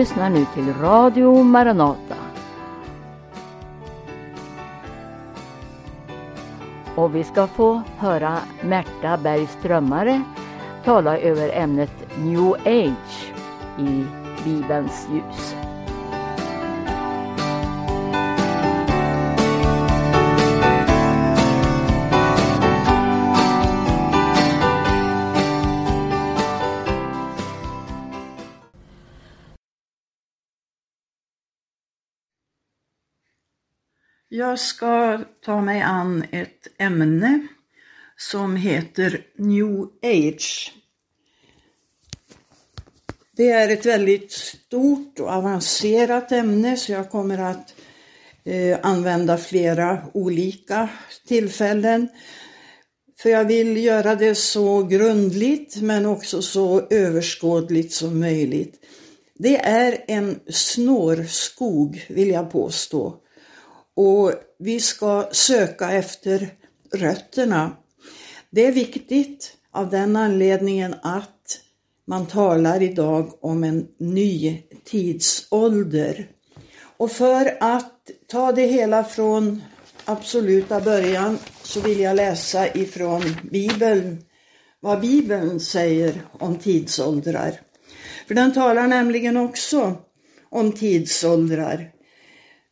Lyssnar nu till Radio Maranata. Och vi ska få höra Märta Bergströmmare tala över ämnet New Age i Bibelns ljus. Jag ska ta mig an ett ämne som heter New Age. Det är ett väldigt stort och avancerat ämne så jag kommer att eh, använda flera olika tillfällen. För jag vill göra det så grundligt men också så överskådligt som möjligt. Det är en snårskog vill jag påstå. Och vi ska söka efter rötterna. Det är viktigt av den anledningen att man talar idag om en ny tidsålder. Och för att ta det hela från absoluta början så vill jag läsa ifrån Bibeln, vad Bibeln säger om tidsåldrar. För den talar nämligen också om tidsåldrar.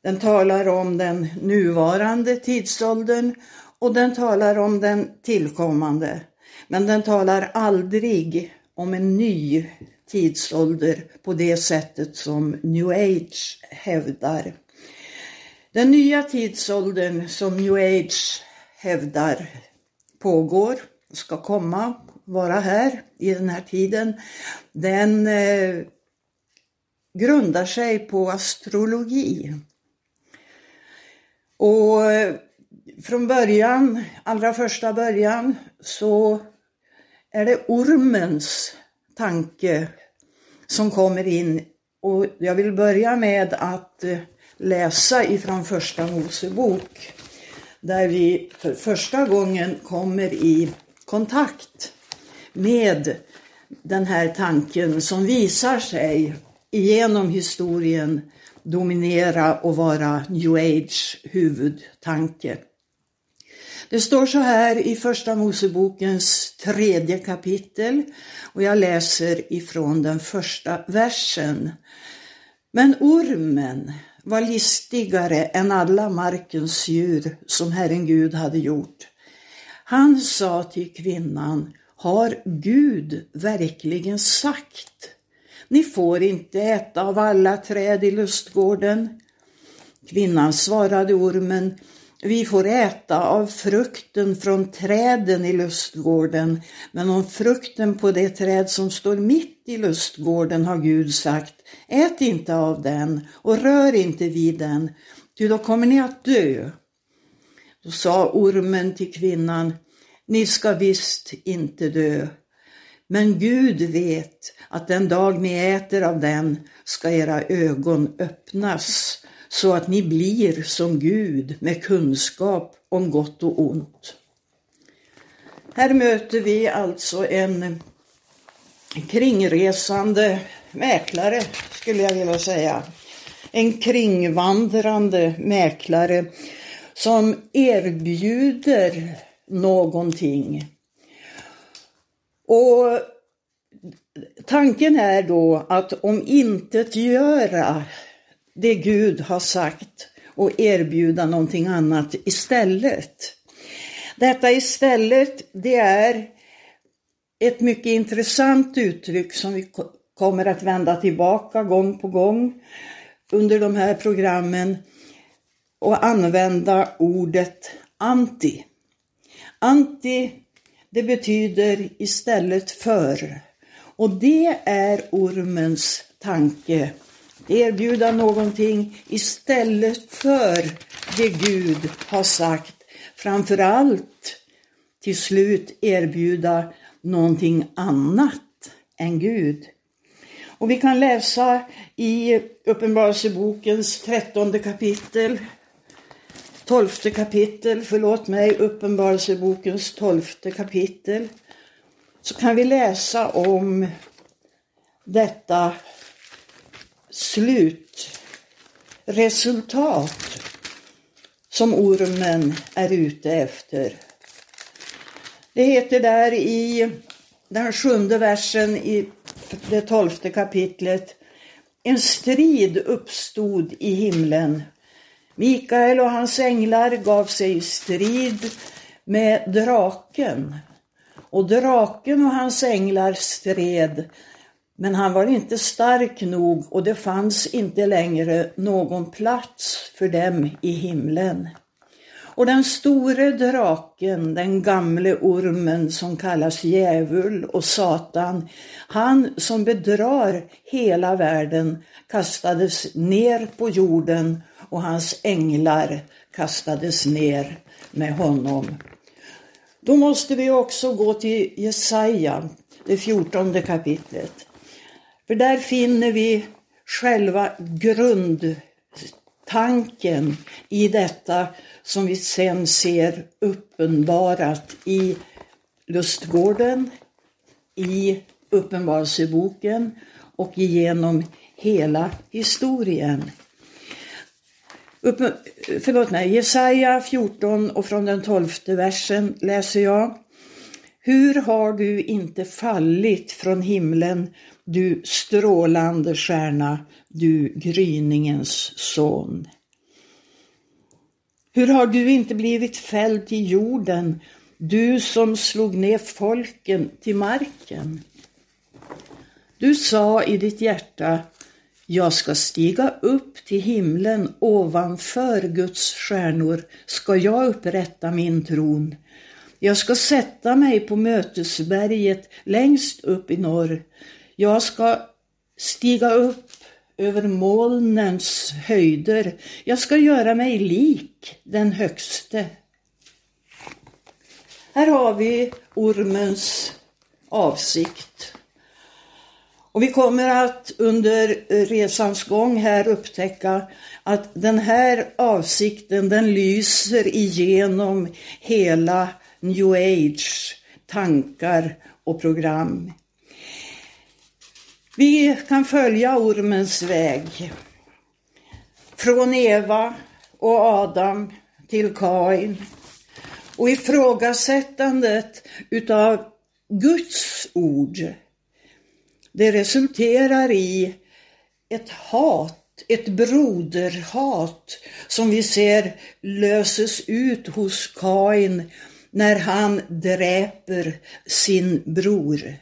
Den talar om den nuvarande tidsåldern och den talar om den tillkommande. Men den talar aldrig om en ny tidsålder på det sättet som new age hävdar. Den nya tidsåldern som new age hävdar pågår, ska komma, vara här i den här tiden, den eh, grundar sig på astrologi. Och eh, från början, allra första början, så är det ormens tanke som kommer in. Och jag vill börja med att eh, läsa ifrån första Mosebok. Där vi för första gången kommer i kontakt med den här tanken som visar sig genom historien dominera och vara new age huvudtanke. Det står så här i första Mosebokens tredje kapitel och jag läser ifrån den första versen. Men ormen var listigare än alla markens djur som Herren Gud hade gjort. Han sa till kvinnan, har Gud verkligen sagt ni får inte äta av alla träd i lustgården. Kvinnan svarade ormen, vi får äta av frukten från träden i lustgården, men om frukten på det träd som står mitt i lustgården har Gud sagt, ät inte av den och rör inte vid den, ty då kommer ni att dö. Då sa ormen till kvinnan, ni ska visst inte dö. Men Gud vet att den dag ni äter av den ska era ögon öppnas så att ni blir som Gud med kunskap om gott och ont. Här möter vi alltså en kringresande mäklare, skulle jag vilja säga. En kringvandrande mäklare som erbjuder någonting och tanken är då att om intet göra det Gud har sagt och erbjuda någonting annat istället. Detta istället, det är ett mycket intressant uttryck som vi kommer att vända tillbaka gång på gång under de här programmen och använda ordet anti. Anti det betyder istället för. Och det är ormens tanke. Erbjuda någonting istället för det Gud har sagt. Framförallt till slut erbjuda någonting annat än Gud. Och vi kan läsa i Uppenbarelsebokens trettonde kapitel tolfte kapitel, förlåt mig, Uppenbarelsebokens tolfte kapitel, så kan vi läsa om detta slutresultat som ormen är ute efter. Det heter där i den sjunde versen i det tolfte kapitlet. En strid uppstod i himlen. Mikael och hans änglar gav sig i strid med draken. Och draken och hans änglar stred, men han var inte stark nog och det fanns inte längre någon plats för dem i himlen. Och den store draken, den gamle ormen som kallas djävul och Satan, han som bedrar hela världen kastades ner på jorden och hans änglar kastades ner med honom. Då måste vi också gå till Jesaja, det fjortonde kapitlet. För där finner vi själva grundtanken i detta som vi sen ser uppenbarat i lustgården, i Uppenbarelseboken och genom hela historien. Upp, förlåt mig, Jesaja 14 och från den tolfte versen läser jag. Hur har du inte fallit från himlen, du strålande stjärna, du gryningens son? Hur har du inte blivit fälld till jorden, du som slog ner folken till marken? Du sa i ditt hjärta, jag ska stiga upp till himlen ovanför Guds stjärnor ska jag upprätta min tron. Jag ska sätta mig på mötesberget längst upp i norr. Jag ska stiga upp över molnens höjder. Jag ska göra mig lik den högste. Här har vi ormens avsikt. Och vi kommer att under eh, resans gång här upptäcka att den här avsikten den lyser igenom hela new age tankar och program. Vi kan följa ormens väg. Från Eva och Adam till Kain. Och ifrågasättandet utav Guds ord. Det resulterar i ett hat, ett broderhat som vi ser löses ut hos Kain när han dräper sin bror.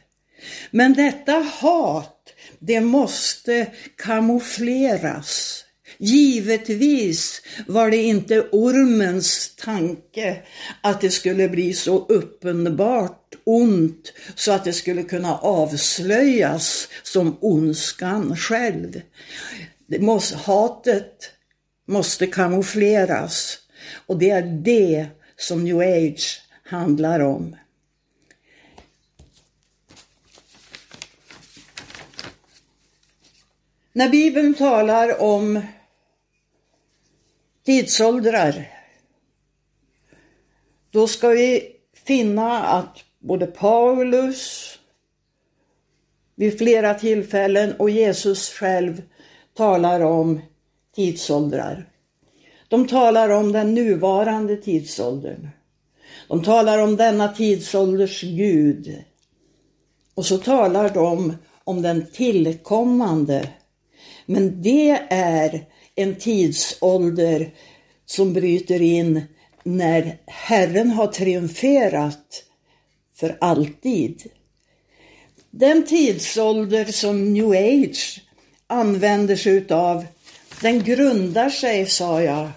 Men detta hat det måste kamoufleras. Givetvis var det inte ormens tanke att det skulle bli så uppenbart ont så att det skulle kunna avslöjas som ondskan själv. Det måste, hatet måste kamoufleras och det är det som new age handlar om. När Bibeln talar om tidsåldrar, då ska vi finna att både Paulus vid flera tillfällen och Jesus själv talar om tidsåldrar. De talar om den nuvarande tidsåldern. De talar om denna tidsålders Gud. Och så talar de om den tillkommande men det är en tidsålder som bryter in när Herren har triumferat för alltid. Den tidsålder som new age använder sig utav, den grundar sig, sa jag,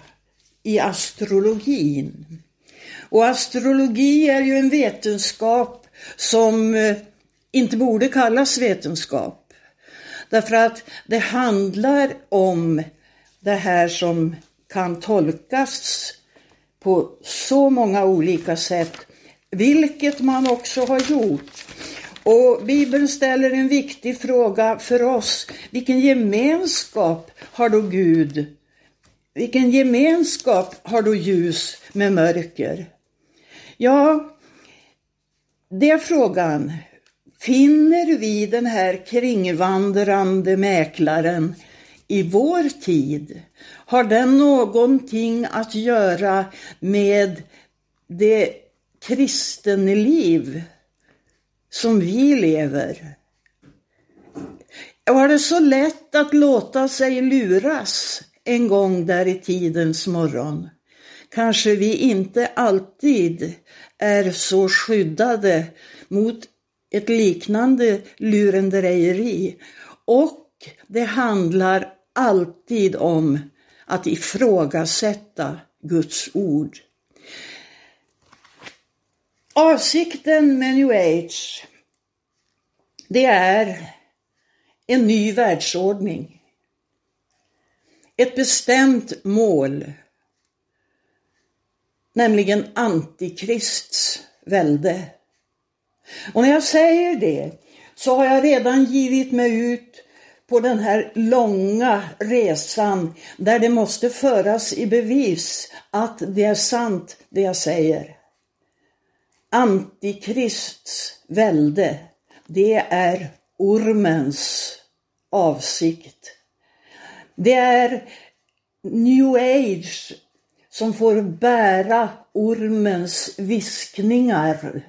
i astrologin. Och astrologi är ju en vetenskap som eh, inte borde kallas vetenskap. Därför att det handlar om det här som kan tolkas på så många olika sätt, vilket man också har gjort. Och Bibeln ställer en viktig fråga för oss. Vilken gemenskap har då Gud? Vilken gemenskap har då ljus med mörker? Ja, det är frågan. Finner vi den här kringvandrande mäklaren i vår tid? Har den någonting att göra med det kristenliv som vi lever? Var det så lätt att låta sig luras en gång där i tidens morgon? Kanske vi inte alltid är så skyddade mot ett liknande lurendrejeri. Och det handlar alltid om att ifrågasätta Guds ord. Avsikten med new age, det är en ny världsordning. Ett bestämt mål, nämligen Antikrists välde. Och när jag säger det så har jag redan givit mig ut på den här långa resan där det måste föras i bevis att det är sant det jag säger. Antikrists välde, det är ormens avsikt. Det är new age som får bära ormens viskningar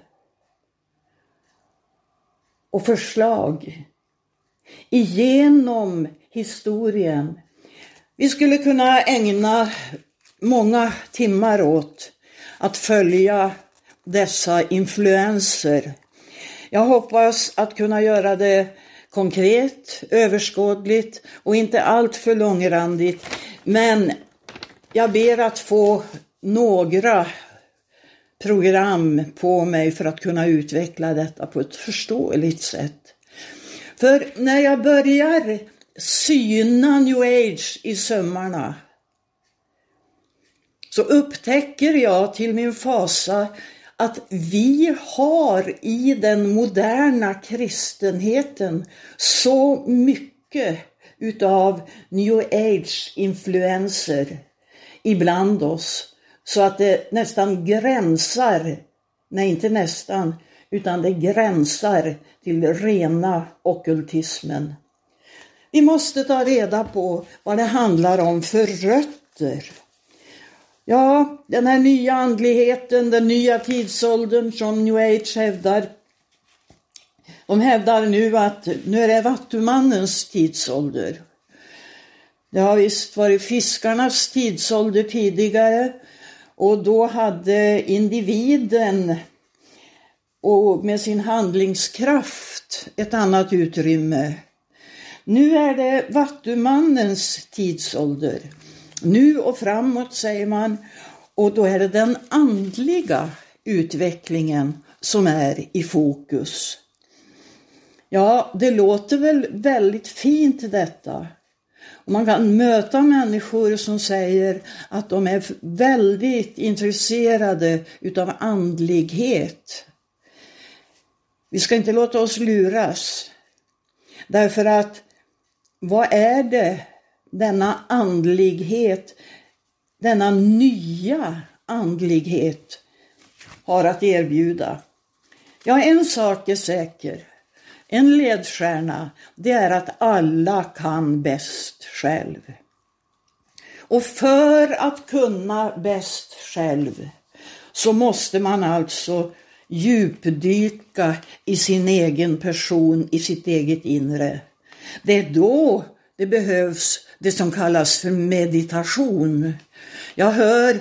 och förslag igenom historien. Vi skulle kunna ägna många timmar åt att följa dessa influenser. Jag hoppas att kunna göra det konkret, överskådligt och inte alltför långrandigt. Men jag ber att få några program på mig för att kunna utveckla detta på ett förståeligt sätt. För när jag börjar syna new age i sömmarna så upptäcker jag till min fasa att vi har i den moderna kristenheten så mycket utav new age influenser ibland oss så att det nästan gränsar, nej inte nästan, utan det gränsar till rena okultismen. Vi måste ta reda på vad det handlar om för rötter. Ja, den här nya andligheten, den nya tidsåldern som new age hävdar. De hävdar nu att nu är det vattumannens tidsålder. Det har visst varit fiskarnas tidsålder tidigare och då hade individen och med sin handlingskraft ett annat utrymme. Nu är det vattumannens tidsålder. Nu och framåt säger man och då är det den andliga utvecklingen som är i fokus. Ja, det låter väl väldigt fint detta. Och man kan möta människor som säger att de är väldigt intresserade utav andlighet. Vi ska inte låta oss luras. Därför att vad är det denna andlighet, denna nya andlighet har att erbjuda? Ja, en sak är säker. En ledstjärna, det är att alla kan bäst själv. Och för att kunna bäst själv så måste man alltså djupdyka i sin egen person, i sitt eget inre. Det är då det behövs det som kallas för meditation. Jag hör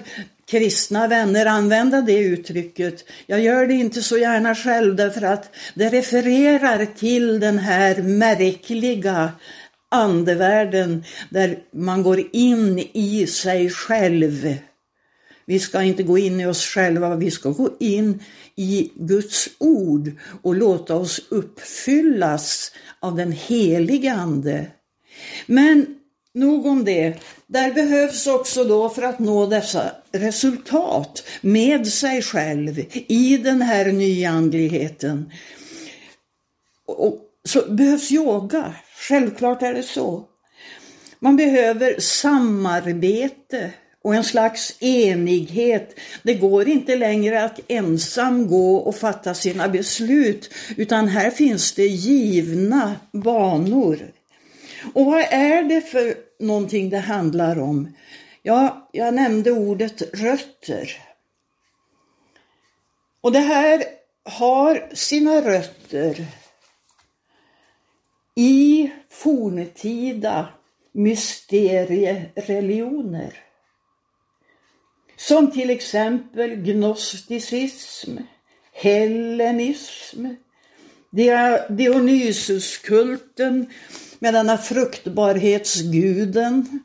kristna vänner använda det uttrycket. Jag gör det inte så gärna själv därför att det refererar till den här märkliga andevärlden där man går in i sig själv. Vi ska inte gå in i oss själva, vi ska gå in i Guds ord och låta oss uppfyllas av den helige Ande. Men nog om det. Där behövs också då för att nå dessa resultat med sig själv i den här nyandligheten. Och så behövs yoga, självklart är det så. Man behöver samarbete och en slags enighet. Det går inte längre att ensam gå och fatta sina beslut utan här finns det givna banor. Och vad är det för någonting det handlar om? Ja, jag nämnde ordet rötter. Och det här har sina rötter i forntida mysteriereligioner. Som till exempel gnosticism, hellenism, Dionysuskulten med denna fruktbarhetsguden.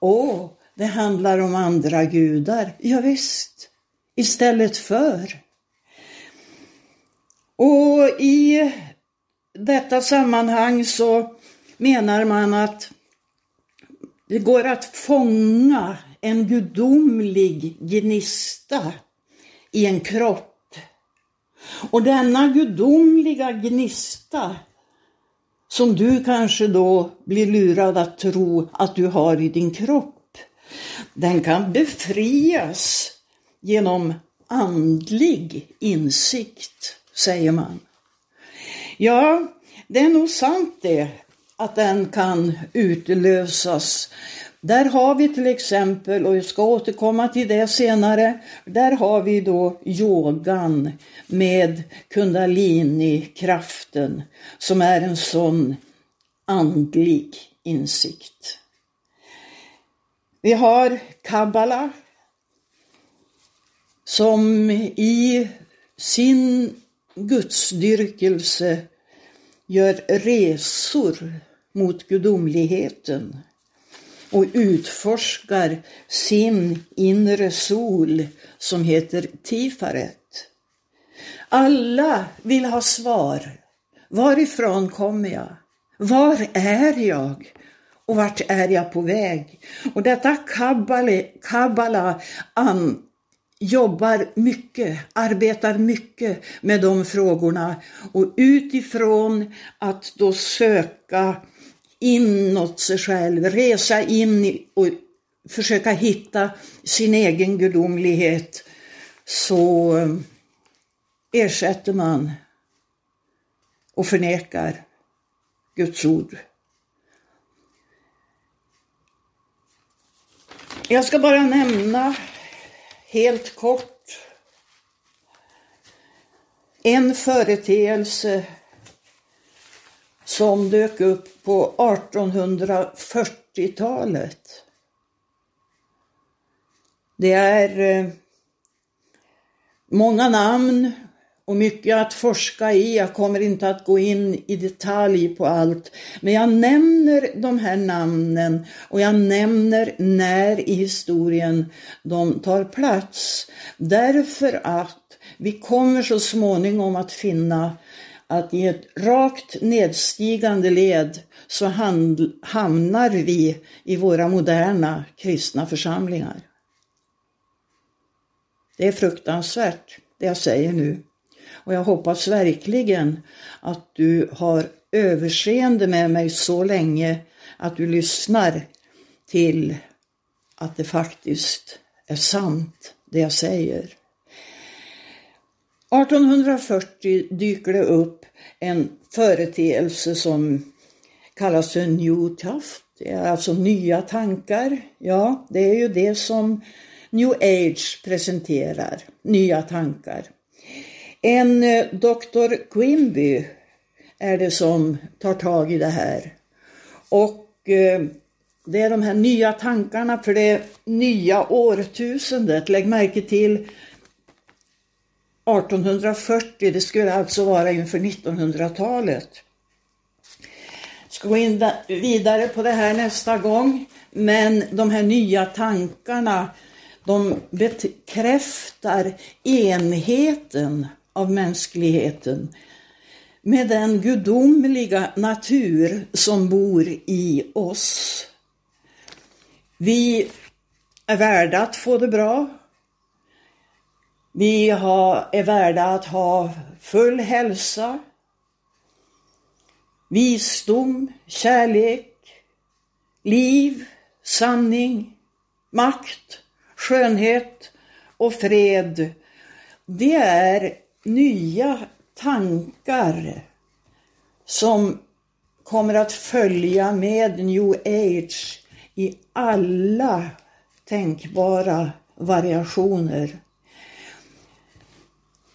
Åh, det handlar om andra gudar. Ja, visst, istället för. Och i detta sammanhang så menar man att det går att fånga en gudomlig gnista i en kropp. Och denna gudomliga gnista som du kanske då blir lurad att tro att du har i din kropp, den kan befrias genom andlig insikt, säger man. Ja, det är nog sant det, att den kan utlösas. Där har vi till exempel, och jag ska återkomma till det senare, där har vi då yogan med kundalini-kraften som är en sån andlig insikt. Vi har kabbala som i sin gudsdyrkelse gör resor mot gudomligheten och utforskar sin inre sol som heter Tifaret. Alla vill ha svar. Varifrån kommer jag? Var är jag? Och vart är jag på väg? Och detta kabbala an, jobbar mycket, arbetar mycket med de frågorna och utifrån att då söka inåt sig själv, resa in och försöka hitta sin egen gudomlighet så eh, ersätter man och förnekar Guds ord. Jag ska bara nämna helt kort en företeelse som dök upp på 1840-talet. Det är eh, många namn och mycket att forska i. Jag kommer inte att gå in i detalj på allt, men jag nämner de här namnen och jag nämner när i historien de tar plats. Därför att vi kommer så småningom att finna att i ett rakt nedstigande led så hamnar vi i våra moderna kristna församlingar. Det är fruktansvärt det jag säger nu. Och jag hoppas verkligen att du har överseende med mig så länge att du lyssnar till att det faktiskt är sant det jag säger. 1840 dyker det upp en företeelse som kallas för New Tough. Det är alltså nya tankar. Ja, det är ju det som New Age presenterar, nya tankar. En eh, doktor Quimby är det som tar tag i det här. Och eh, det är de här nya tankarna för det nya årtusendet. Lägg märke till 1840, det skulle alltså vara inför 1900-talet. Jag ska gå in vidare på det här nästa gång, men de här nya tankarna de bekräftar enheten av mänskligheten med den gudomliga natur som bor i oss. Vi är värda att få det bra. Vi har, är värda att ha full hälsa, visdom, kärlek, liv, sanning, makt, skönhet och fred. Det är nya tankar som kommer att följa med new age i alla tänkbara variationer.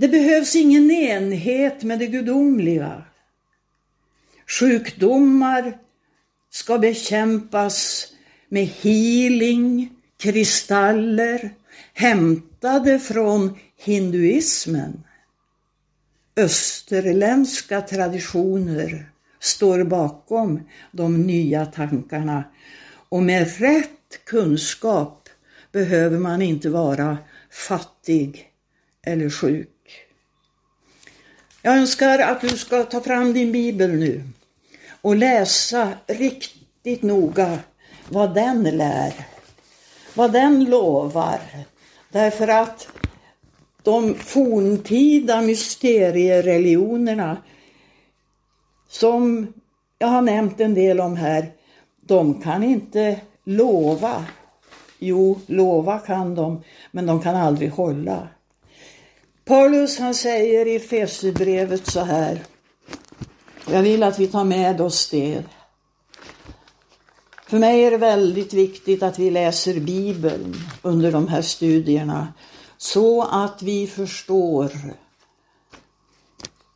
Det behövs ingen enhet med det gudomliga. Sjukdomar ska bekämpas med healing, kristaller hämtade från hinduismen. Österländska traditioner står bakom de nya tankarna och med rätt kunskap behöver man inte vara fattig eller sjuk. Jag önskar att du ska ta fram din bibel nu och läsa riktigt noga vad den lär, vad den lovar. Därför att de forntida mysteriereligionerna som jag har nämnt en del om här, de kan inte lova. Jo, lova kan de, men de kan aldrig hålla. Paulus han säger i Efesierbrevet så här. Jag vill att vi tar med oss det. För mig är det väldigt viktigt att vi läser Bibeln under de här studierna så att vi förstår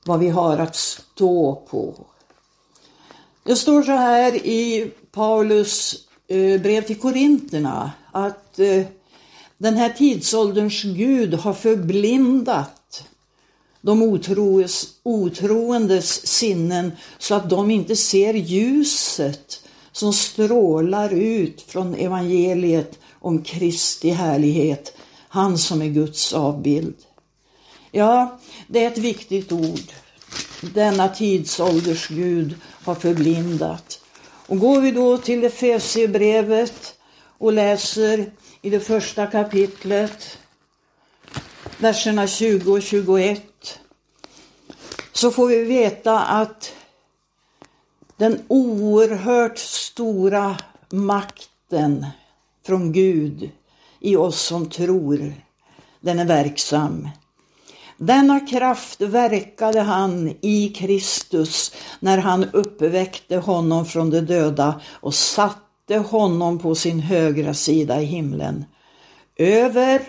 vad vi har att stå på. Det står så här i Paulus eh, brev till Korinterna att eh, den här tidsålderns Gud har förblindat de otroes, otroendes sinnen så att de inte ser ljuset som strålar ut från evangeliet om Kristi härlighet, han som är Guds avbild. Ja, det är ett viktigt ord. Denna tidsålders Gud har förblindat. Och går vi då till Efesierbrevet och läser i det första kapitlet, verserna 20 och 21, så får vi veta att den oerhört stora makten från Gud i oss som tror, den är verksam. Denna kraft verkade han i Kristus när han uppväckte honom från de döda och satte honom på sin högra sida i himlen. Över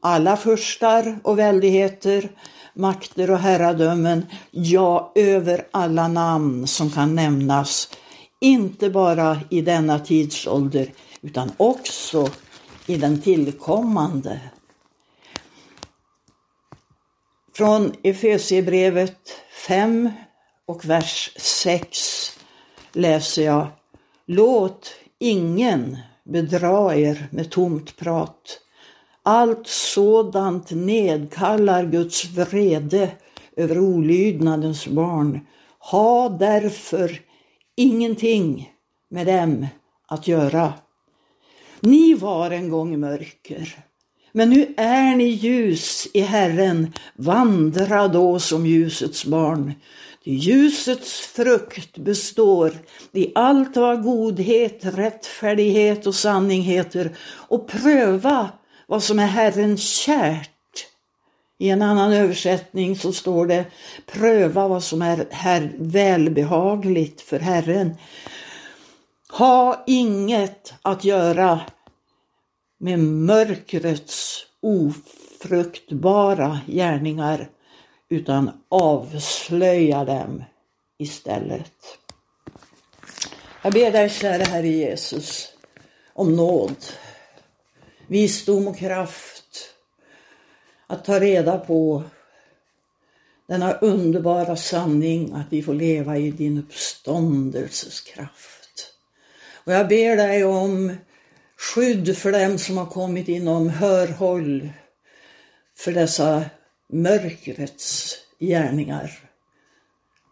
alla furstar och väldigheter, makter och herradömen, ja, över alla namn som kan nämnas, inte bara i denna tidsålder utan också i den tillkommande. Från Efesiebrevet 5 och vers 6 läser jag Låt ingen bedra er med tomt prat. Allt sådant nedkallar Guds vrede över olydnadens barn. Ha därför ingenting med dem att göra. Ni var en gång mörker, men nu är ni ljus i Herren. Vandra då som ljusets barn. Ljusets frukt består i allt vad godhet, rättfärdighet och sanning heter och pröva vad som är Herren kärt. I en annan översättning så står det pröva vad som är här välbehagligt för Herren. Ha inget att göra med mörkrets ofruktbara gärningar utan avslöja dem istället. Jag ber dig kära Herre Jesus om nåd, visdom och kraft att ta reda på denna underbara sanning att vi får leva i din uppståndelses kraft. Och jag ber dig om skydd för dem som har kommit inom hörhåll för dessa mörkrets gärningar.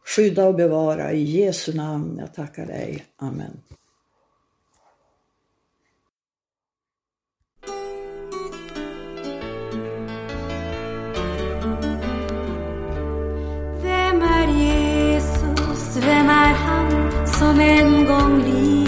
Skydda och bevara i Jesu namn. Jag tackar dig. Amen. Vem är Jesus? Vem är han som en gång liv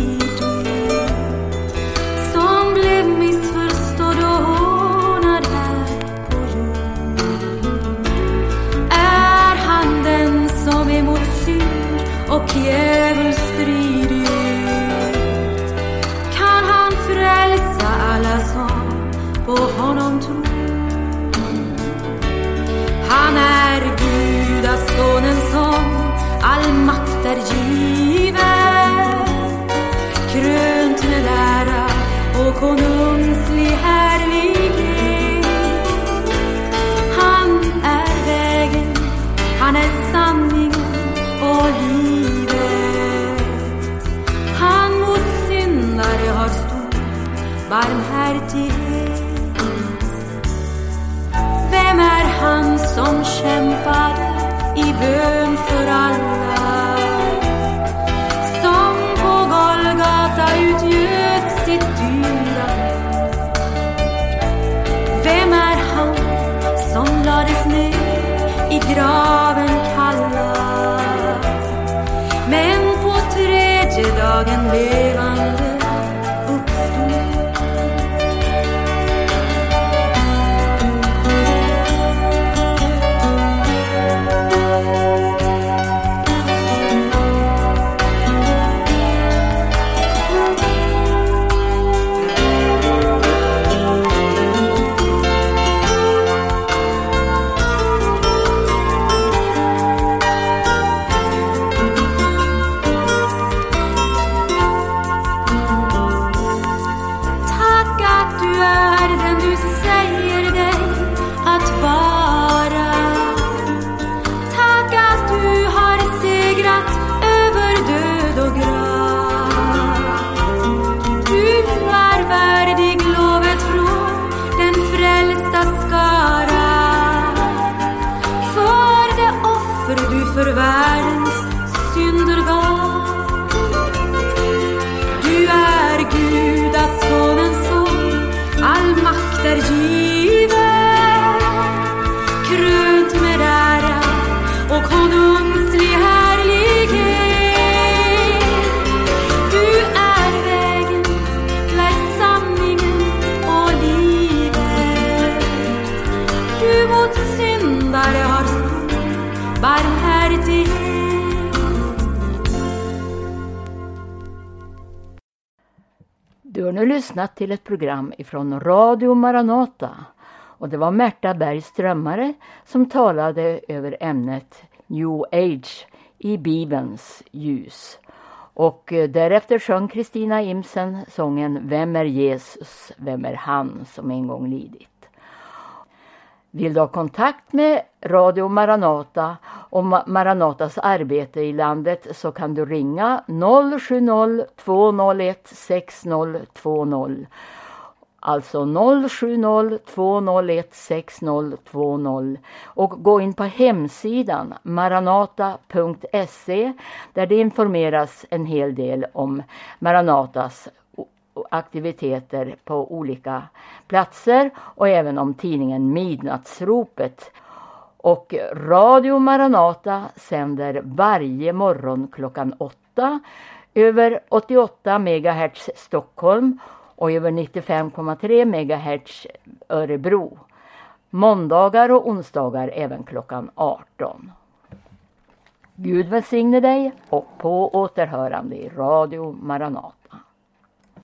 graven kalla? Men på tredje dagen levande nu lyssnat till ett program ifrån Radio Maranata och det var Märta Berg Strömmare som talade över ämnet New Age i Bibelns ljus. Och eh, därefter sjöng Kristina Imsen sången Vem är Jesus, vem är han som en gång lidit? Vill du ha kontakt med Radio Maranata och Maranatas arbete i landet så kan du ringa 070 201 6020. Alltså 070 201 6020 och gå in på hemsidan maranata.se där det informeras en hel del om Maranatas aktiviteter på olika platser och även om tidningen Midnattsropet. Och Radio Maranata sänder varje morgon klockan 8. över 88 MHz Stockholm och över 95,3 MHz Örebro. Måndagar och onsdagar även klockan 18. Gud välsigne dig och på återhörande i Radio Maranata.